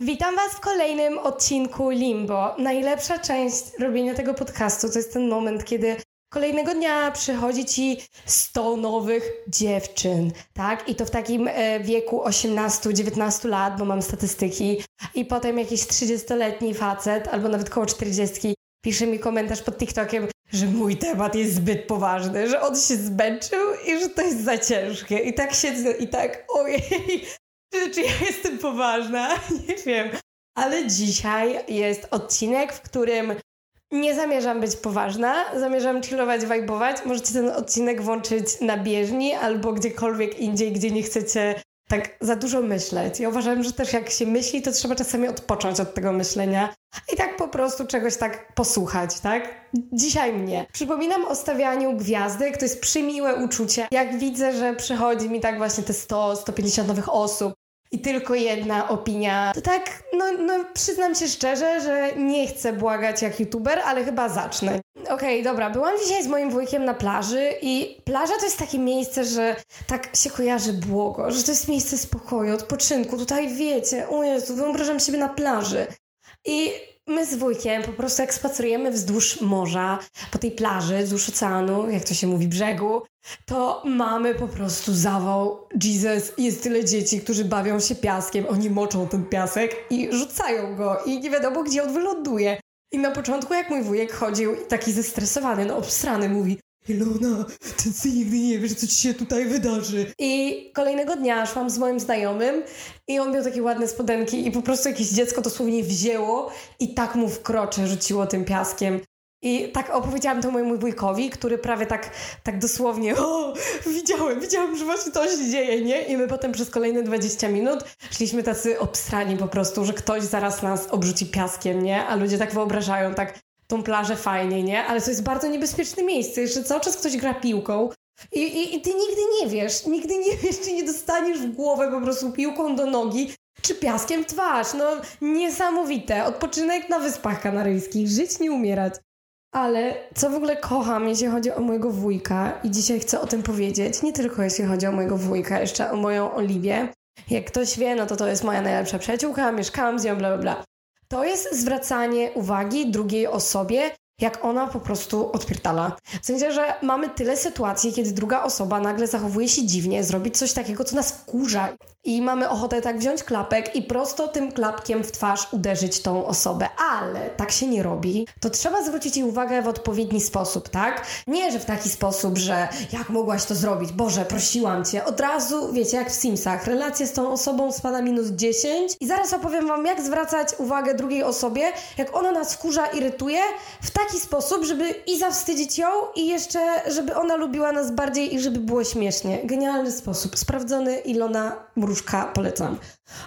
Witam Was w kolejnym odcinku Limbo. Najlepsza część robienia tego podcastu to jest ten moment, kiedy kolejnego dnia przychodzi Ci 100 nowych dziewczyn, tak? I to w takim e, wieku 18-19 lat, bo mam statystyki. I potem jakiś 30-letni facet, albo nawet koło 40 pisze mi komentarz pod TikTokiem, że mój temat jest zbyt poważny, że on się zmęczył i że to jest za ciężkie. I tak siedzę i tak, ojej, czy, czy ja jestem poważna? Nie wiem. Ale dzisiaj jest odcinek, w którym nie zamierzam być poważna, zamierzam chillować, wajbować. Możecie ten odcinek włączyć na bieżni albo gdziekolwiek indziej, gdzie nie chcecie tak za dużo myśleć. Ja uważam, że też jak się myśli, to trzeba czasami odpocząć od tego myślenia i tak po prostu czegoś tak posłuchać, tak? Dzisiaj mnie. Przypominam o stawianiu gwiazdek, to jest przymiłe uczucie. Jak widzę, że przychodzi mi tak właśnie te 100-150 nowych osób, i tylko jedna opinia. To tak, no, no przyznam się szczerze, że nie chcę błagać jak youtuber, ale chyba zacznę. Okej, okay, dobra, byłam dzisiaj z moim wujkiem na plaży i plaża to jest takie miejsce, że tak się kojarzy błogo, że to jest miejsce spokoju, odpoczynku. Tutaj wiecie, o Jezu, wyobrażam siebie na plaży. I my z wujkiem po prostu jak spacerujemy wzdłuż morza, po tej plaży, wzdłuż oceanu, jak to się mówi, brzegu, to mamy po prostu zawał. Jesus, jest tyle dzieci, którzy bawią się piaskiem, oni moczą ten piasek i rzucają go i nie wiadomo, gdzie on wyląduje. I na początku, jak mój wujek chodził taki zestresowany, no obstrany, mówi Ilona, ty, nigdy nie wiesz, co ci się tutaj wydarzy. I kolejnego dnia szłam z moim znajomym i on miał takie ładne spodenki i po prostu jakieś dziecko dosłownie wzięło i tak mu w krocze rzuciło tym piaskiem. I tak opowiedziałam to mojemu wujkowi, który prawie tak, tak dosłownie, o, widziałem, widziałem, że właśnie to się dzieje, nie? I my potem przez kolejne 20 minut szliśmy tacy obstrani po prostu, że ktoś zaraz nas obrzuci piaskiem, nie? A ludzie tak wyobrażają, tak tą plażę fajnie, nie? Ale to jest bardzo niebezpieczne miejsce. Jeszcze cały czas ktoś gra piłką. I, i, I ty nigdy nie wiesz, nigdy nie wiesz, czy nie dostaniesz w głowę po prostu piłką do nogi, czy piaskiem w twarz. No niesamowite. Odpoczynek na Wyspach Kanaryjskich. Żyć, nie umierać. Ale co w ogóle kocham, jeśli chodzi o mojego wujka, i dzisiaj chcę o tym powiedzieć, nie tylko jeśli chodzi o mojego wujka, jeszcze o moją Oliwię. Jak ktoś wie, no to to jest moja najlepsza przyjaciółka, mieszkałam z nią, bla, bla, bla. To jest zwracanie uwagi drugiej osobie, jak ona po prostu odpierdala. W sensie, że mamy tyle sytuacji, kiedy druga osoba nagle zachowuje się dziwnie, zrobić coś takiego, co nas wkurza i mamy ochotę tak wziąć klapek i prosto tym klapkiem w twarz uderzyć tą osobę. Ale tak się nie robi. To trzeba zwrócić jej uwagę w odpowiedni sposób, tak? Nie, że w taki sposób, że jak mogłaś to zrobić? Boże, prosiłam cię. Od razu, wiecie, jak w Simsach, relacja z tą osobą spada minus 10 i zaraz opowiem wam, jak zwracać uwagę drugiej osobie, jak ona nas wkurza, irytuje, w taki sposób, żeby i zawstydzić ją i jeszcze, żeby ona lubiła nas bardziej i żeby było śmiesznie. Genialny sposób. Sprawdzony Ilona Wróżka polecam.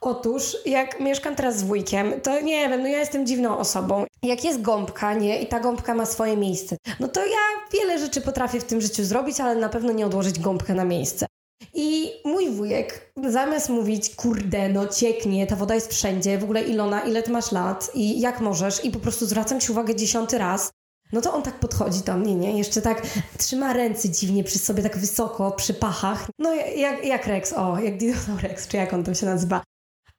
Otóż, jak mieszkam teraz z wujkiem, to nie wiem, no ja jestem dziwną osobą. Jak jest gąbka, nie, i ta gąbka ma swoje miejsce, no to ja wiele rzeczy potrafię w tym życiu zrobić, ale na pewno nie odłożyć gąbkę na miejsce. I mój wujek, zamiast mówić, kurde, no cieknie, ta woda jest wszędzie, w ogóle Ilona, ile ty masz lat i jak możesz, i po prostu zwracam ci uwagę dziesiąty raz, no to on tak podchodzi do mnie, nie? Jeszcze tak trzyma ręce dziwnie przy sobie, tak wysoko, przy pachach. No jak, jak Rex, o, jak dinozaur Rex, czy jak on tam się nazywa.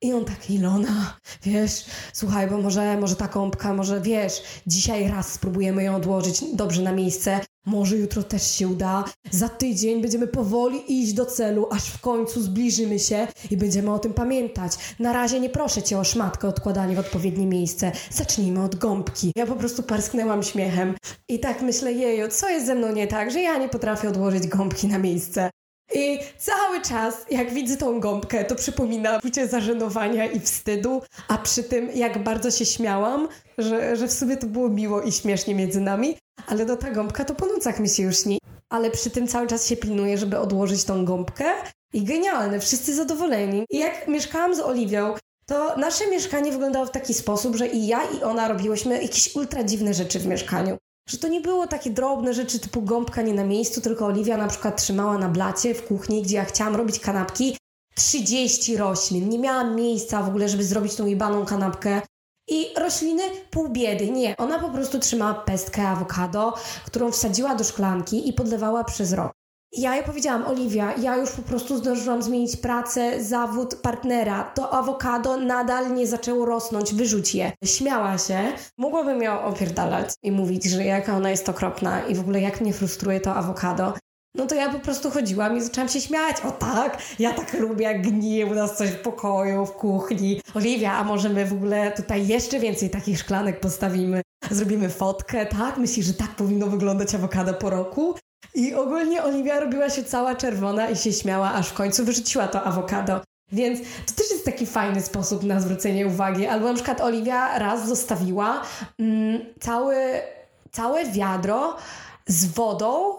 I on tak, Ilona, wiesz, słuchaj, bo może, może ta kąpka, może wiesz, dzisiaj raz spróbujemy ją odłożyć dobrze na miejsce, może jutro też się uda. Za tydzień będziemy powoli iść do celu, aż w końcu zbliżymy się i będziemy o tym pamiętać. Na razie nie proszę cię o szmatkę odkładanie w odpowiednie miejsce. Zacznijmy od gąbki. Ja po prostu parsknęłam śmiechem. I tak myślę, jeju, co jest ze mną nie tak, że ja nie potrafię odłożyć gąbki na miejsce. I cały czas, jak widzę tą gąbkę, to przypomina uczucie zażenowania i wstydu, a przy tym jak bardzo się śmiałam, że, że w sobie to było miło i śmiesznie między nami, ale do ta gąbka to po nocach mi się już śni. Ale przy tym cały czas się pilnuję, żeby odłożyć tą gąbkę i genialne, wszyscy zadowoleni. I jak mieszkałam z Oliwią, to nasze mieszkanie wyglądało w taki sposób, że i ja i ona robiłyśmy jakieś ultra dziwne rzeczy w mieszkaniu. Że to nie było takie drobne rzeczy typu gąbka nie na miejscu, tylko Oliwia na przykład trzymała na blacie w kuchni, gdzie ja chciałam robić kanapki, 30 roślin. Nie miałam miejsca w ogóle, żeby zrobić tą jebaną kanapkę. I rośliny pół biedy. Nie, ona po prostu trzymała pestkę awokado, którą wsadziła do szklanki i podlewała przez rok. Ja jej powiedziałam, Oliwia, ja już po prostu zdążyłam zmienić pracę, zawód, partnera. To awokado nadal nie zaczęło rosnąć, wyrzuć je. Śmiała się. Mogłabym ją opierdalać i mówić, że jaka ona jest okropna i w ogóle jak mnie frustruje to awokado. No to ja po prostu chodziłam i zaczęłam się śmiać. O tak, ja tak lubię, jak gnije u nas coś w pokoju, w kuchni. Oliwia, a może my w ogóle tutaj jeszcze więcej takich szklanek postawimy? Zrobimy fotkę, tak? Myślisz, że tak powinno wyglądać awokado po roku? I ogólnie Oliwia robiła się cała czerwona i się śmiała, aż w końcu wyrzuciła to awokado. Więc to też jest taki fajny sposób na zwrócenie uwagi. Albo na przykład Oliwia raz zostawiła mm, cały, całe wiadro z wodą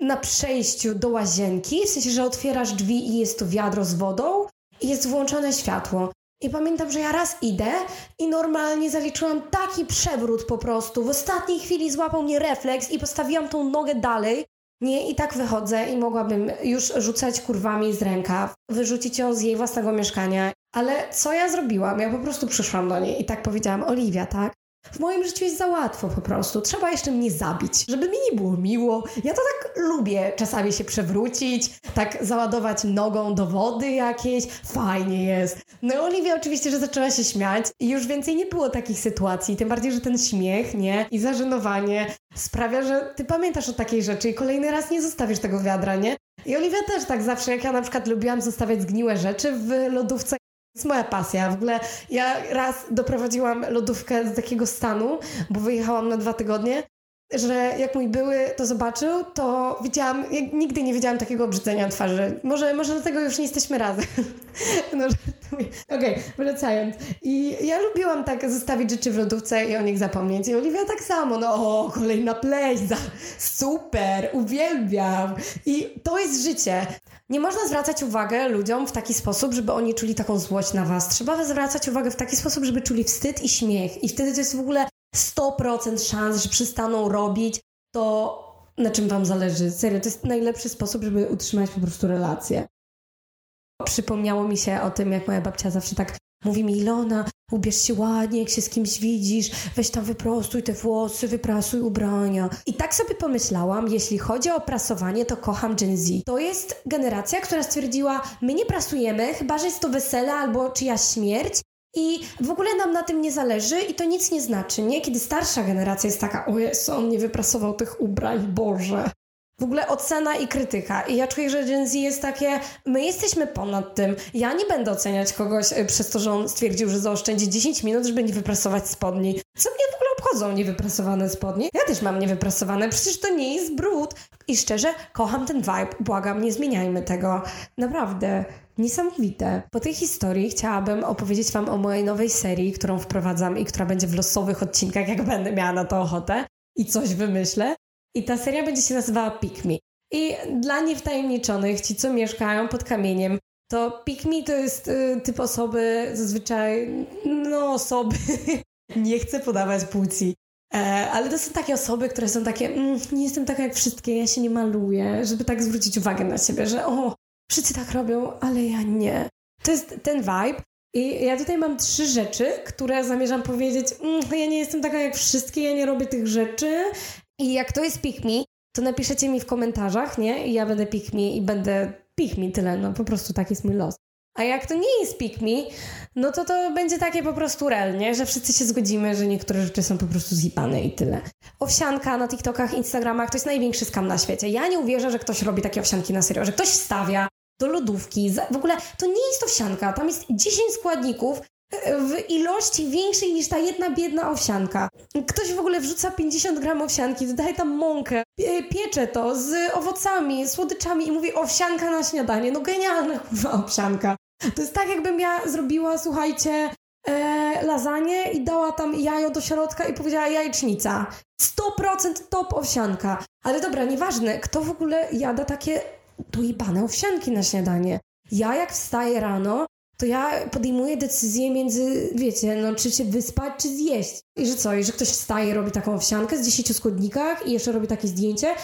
na przejściu do łazienki, w sensie, że otwierasz drzwi i jest to wiadro z wodą i jest włączone światło. I pamiętam, że ja raz idę i normalnie zaliczyłam taki przewrót po prostu. W ostatniej chwili złapał mnie refleks i postawiłam tą nogę dalej. Nie, i tak wychodzę i mogłabym już rzucać kurwami z rękaw, wyrzucić ją z jej własnego mieszkania. Ale co ja zrobiłam? Ja po prostu przyszłam do niej i tak powiedziałam, Oliwia, tak? W moim życiu jest za łatwo po prostu. Trzeba jeszcze mnie zabić, żeby mi nie było miło. Ja to tak lubię czasami się przewrócić, tak załadować nogą do wody jakieś. Fajnie jest. No Oliwia oczywiście, że zaczęła się śmiać i już więcej nie było takich sytuacji. Tym bardziej, że ten śmiech, nie? I zażenowanie sprawia, że ty pamiętasz o takiej rzeczy i kolejny raz nie zostawisz tego wiadra, nie? I Oliwia też tak zawsze, jak ja na przykład lubiłam zostawiać zgniłe rzeczy w lodówce, jest moja pasja. W ogóle ja raz doprowadziłam lodówkę do takiego stanu, bo wyjechałam na dwa tygodnie, że jak mój były to zobaczył, to widziałam, ja nigdy nie widziałam takiego obrzydzenia twarzy. Może, może dlatego już nie jesteśmy razem. no, Okej, okay, wracając. I ja lubiłam tak zostawić rzeczy w lodówce i o nich zapomnieć. I Oliwia tak samo. No, o, kolejna pleśń. Super, uwielbiam. I to jest życie. Nie można zwracać uwagi ludziom w taki sposób, żeby oni czuli taką złość na was. Trzeba zwracać uwagę w taki sposób, żeby czuli wstyd i śmiech. I wtedy to jest w ogóle 100% szans, że przestaną robić to, na czym wam zależy. Serio, to jest najlepszy sposób, żeby utrzymać po prostu relacje. Przypomniało mi się o tym, jak moja babcia zawsze tak mówi mi, Ilona, ubierz się ładnie, jak się z kimś widzisz, weź tam wyprostuj te włosy, wyprasuj ubrania. I tak sobie pomyślałam, jeśli chodzi o prasowanie, to kocham Gen Z. To jest generacja, która stwierdziła, my nie prasujemy, chyba że jest to wesele albo czyjaś śmierć, i w ogóle nam na tym nie zależy i to nic nie znaczy, nie? Kiedy starsza generacja jest taka, o Jezu, on nie wyprasował tych ubrań, Boże. W ogóle ocena i krytyka. I ja czuję, że Gen Z jest takie, my jesteśmy ponad tym. Ja nie będę oceniać kogoś e, przez to, że on stwierdził, że zaoszczędzi 10 minut, żeby nie wyprasować spodni. Co mnie w ogóle obchodzą niewyprasowane spodnie? Ja też mam niewyprasowane, przecież to nie jest brud. I szczerze, kocham ten vibe. Błagam, nie zmieniajmy tego. Naprawdę. Niesamowite. Po tej historii chciałabym opowiedzieć Wam o mojej nowej serii, którą wprowadzam i która będzie w losowych odcinkach, jak będę miała na to ochotę i coś wymyślę. I ta seria będzie się nazywała Pick Me. I dla niewtajemniczonych, ci co mieszkają pod kamieniem, to Pick Me to jest y, typ osoby, zazwyczaj, no osoby, nie chcę podawać płci, e, ale to są takie osoby, które są takie, mm, nie jestem taka jak wszystkie, ja się nie maluję, żeby tak zwrócić uwagę na siebie, że o, wszyscy tak robią, ale ja nie. To jest ten vibe. I ja tutaj mam trzy rzeczy, które zamierzam powiedzieć. Mm, ja nie jestem taka jak wszystkie, ja nie robię tych rzeczy. I jak to jest pick me, to napiszecie mi w komentarzach, nie? I ja będę pick me i będę pick me, tyle. No po prostu taki jest mój los. A jak to nie jest pick me, no to to będzie takie po prostu real, nie? Że wszyscy się zgodzimy, że niektóre rzeczy są po prostu zjipane i tyle. Owsianka na TikTokach, Instagramach to jest największy skam na świecie. Ja nie uwierzę, że ktoś robi takie owsianki na serio, że ktoś wstawia do lodówki. W ogóle to nie jest owsianka, tam jest 10 składników w ilości większej niż ta jedna biedna owsianka. Ktoś w ogóle wrzuca 50 gram owsianki, dodaje tam mąkę, piecze to z owocami, słodyczami i mówi owsianka na śniadanie. No genialna kurwa owsianka. To jest tak, jakbym ja zrobiła, słuchajcie, e, lasagne i dała tam jajo do środka i powiedziała jajecznica. 100% top owsianka. Ale dobra, nieważne, kto w ogóle jada takie dojebane owsianki na śniadanie. Ja jak wstaję rano, to ja podejmuję decyzję między, wiecie, no czy się wyspać, czy zjeść. I że co, i że ktoś wstaje, robi taką owsiankę z 10 składnikach i jeszcze robi takie zdjęcie,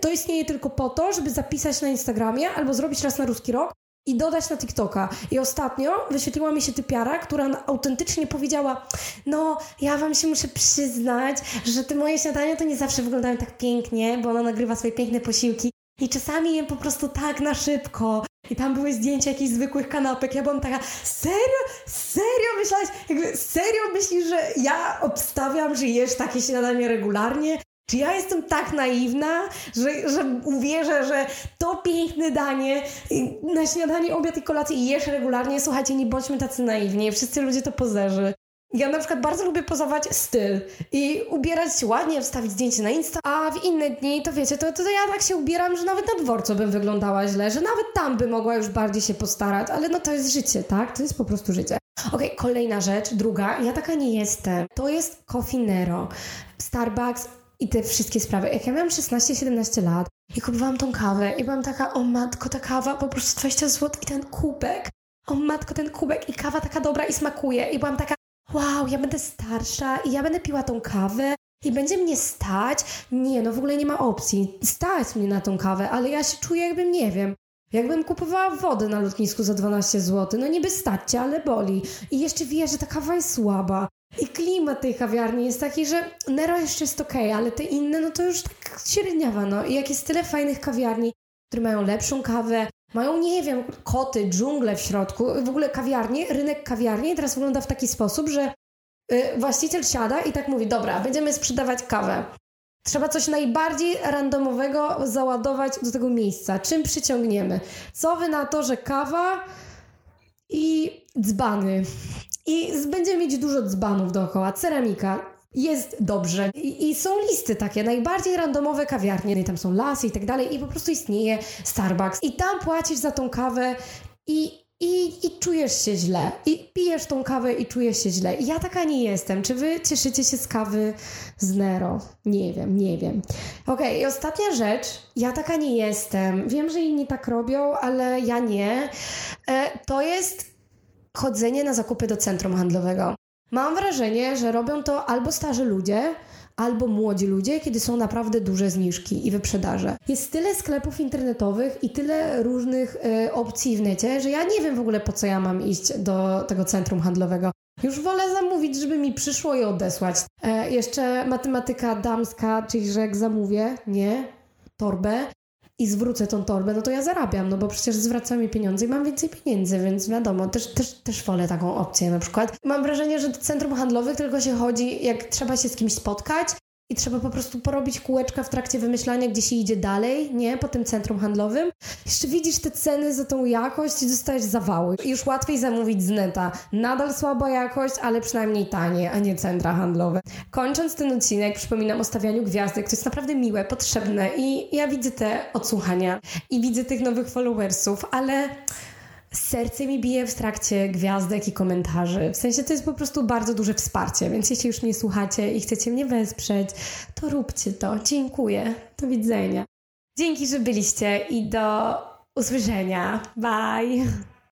to istnieje tylko po to, żeby zapisać na Instagramie albo zrobić raz na ruski rok i dodać na TikToka. I ostatnio wyświetliła mi się typiara, która autentycznie powiedziała: No, ja wam się muszę przyznać, że te moje śniadania to nie zawsze wyglądają tak pięknie, bo ona nagrywa swoje piękne posiłki I czasami jem po prostu tak na szybko. I tam były zdjęcia jakichś zwykłych kanapek. Ja byłam taka, serio? Serio myślałaś? Jakby, serio myślisz, że ja obstawiam, że jesz takie śniadanie regularnie? Czy ja jestem tak naiwna, że, że uwierzę, że to piękne danie na śniadanie, obiad i kolację jesz regularnie? Słuchajcie, nie bądźmy tacy naiwni. Wszyscy ludzie to pozerzy. Ja na przykład bardzo lubię pozować styl i ubierać się ładnie, wstawić zdjęcie na Insta, a w inne dni, to wiecie, to, to ja tak się ubieram, że nawet na dworcu bym wyglądała źle, że nawet tam bym mogła już bardziej się postarać, ale no to jest życie, tak? To jest po prostu życie. Okej, okay, kolejna rzecz, druga, ja taka nie jestem. To jest Coffee Nero. Starbucks i te wszystkie sprawy. Jak ja miałam 16-17 lat i kupowałam tą kawę i byłam taka, o matko, ta kawa po prostu 20 zł i ten kubek. O matko, ten kubek i kawa taka dobra i smakuje. I byłam taka, wow, ja będę starsza i ja będę piła tą kawę i będzie mnie stać. Nie, no w ogóle nie ma opcji. Stać mnie na tą kawę, ale ja się czuję jakbym, nie wiem, jakbym kupowała wodę na lotnisku za 12 zł. No niby stać cię, ale boli. I jeszcze wiesz, że ta kawa jest słaba. I klimat tej kawiarni jest taki, że Nero jeszcze jest okej, okay, ale te inne, no to już tak średniawa, no. I jak jest tyle fajnych kawiarni, które mają lepszą kawę, mają, nie wiem, koty, dżunglę w środku, w ogóle kawiarnie, rynek kawiarni teraz wygląda w taki sposób, że y, właściciel siada i tak mówi, dobra, będziemy sprzedawać kawę. Trzeba coś najbardziej randomowego załadować do tego miejsca. Czym przyciągniemy? Co wy na to, że kawa i dzbany. I będziemy mieć dużo dzbanów dookoła. Ceramika, jest dobrze. I, I, są listy takie, najbardziej randomowe kawiarnie, i tam są lasy i tak dalej, i po prostu istnieje Starbucks. I tam płacisz za tą kawę i, i, i czujesz się źle. I pijesz tą kawę i czujesz się źle. I ja taka nie jestem. Czy wy cieszycie się z kawy z Nero? Nie wiem, nie wiem. Okej, okay, i ostatnia rzecz. Ja taka nie jestem. Wiem, że inni tak robią, ale ja nie. E, to jest chodzenie na zakupy do centrum handlowego. Mam wrażenie, że robią to albo starzy ludzie, albo młodzi ludzie, kiedy są naprawdę duże zniżki i wyprzedaże. Jest tyle sklepów internetowych i tyle różnych y, opcji w necie, że ja nie wiem w ogóle po co ja mam iść do tego centrum handlowego. Już wolę zamówić, żeby mi przyszło i odesłać. E, jeszcze matematyka damska, czyli że jak zamówię, nie, torbę, i zwrócę tą torbę, no to ja zarabiam, no bo przecież zwraca mi pieniądze i mam więcej pieniędzy, więc wiadomo, też, też, też wolę taką opcję na przykład. Mam wrażenie, że do centrum handlowych tylko się chodzi, jak trzeba się z kimś spotkać i trzeba po prostu porobić kółeczka w trakcie wymyślania, gdzie się idzie dalej, nie? Po tym centrum handlowym. Jeszcze widzisz te ceny za tą jakość i dostajesz zawały. Już łatwiej zamówić z neta. Nadal słaba jakość, ale przynajmniej tanie, a nie centra handlowe. Kończąc ten odcinek, przypominam o stawianiu gwiazdek. To jest naprawdę miłe, potrzebne i ja widzę te odsłuchania i widzę tych nowych followersów, ale serce mi bije w trakcie gwiazdek i komentarzy. W sensie to jest po prostu bardzo duże wsparcie, więc jeśli już mnie słuchacie i chcecie mnie wesprzeć, to róbcie to. Dziękuję. Do widzenia. Dzięki, że byliście i do usłyszenia. Bye.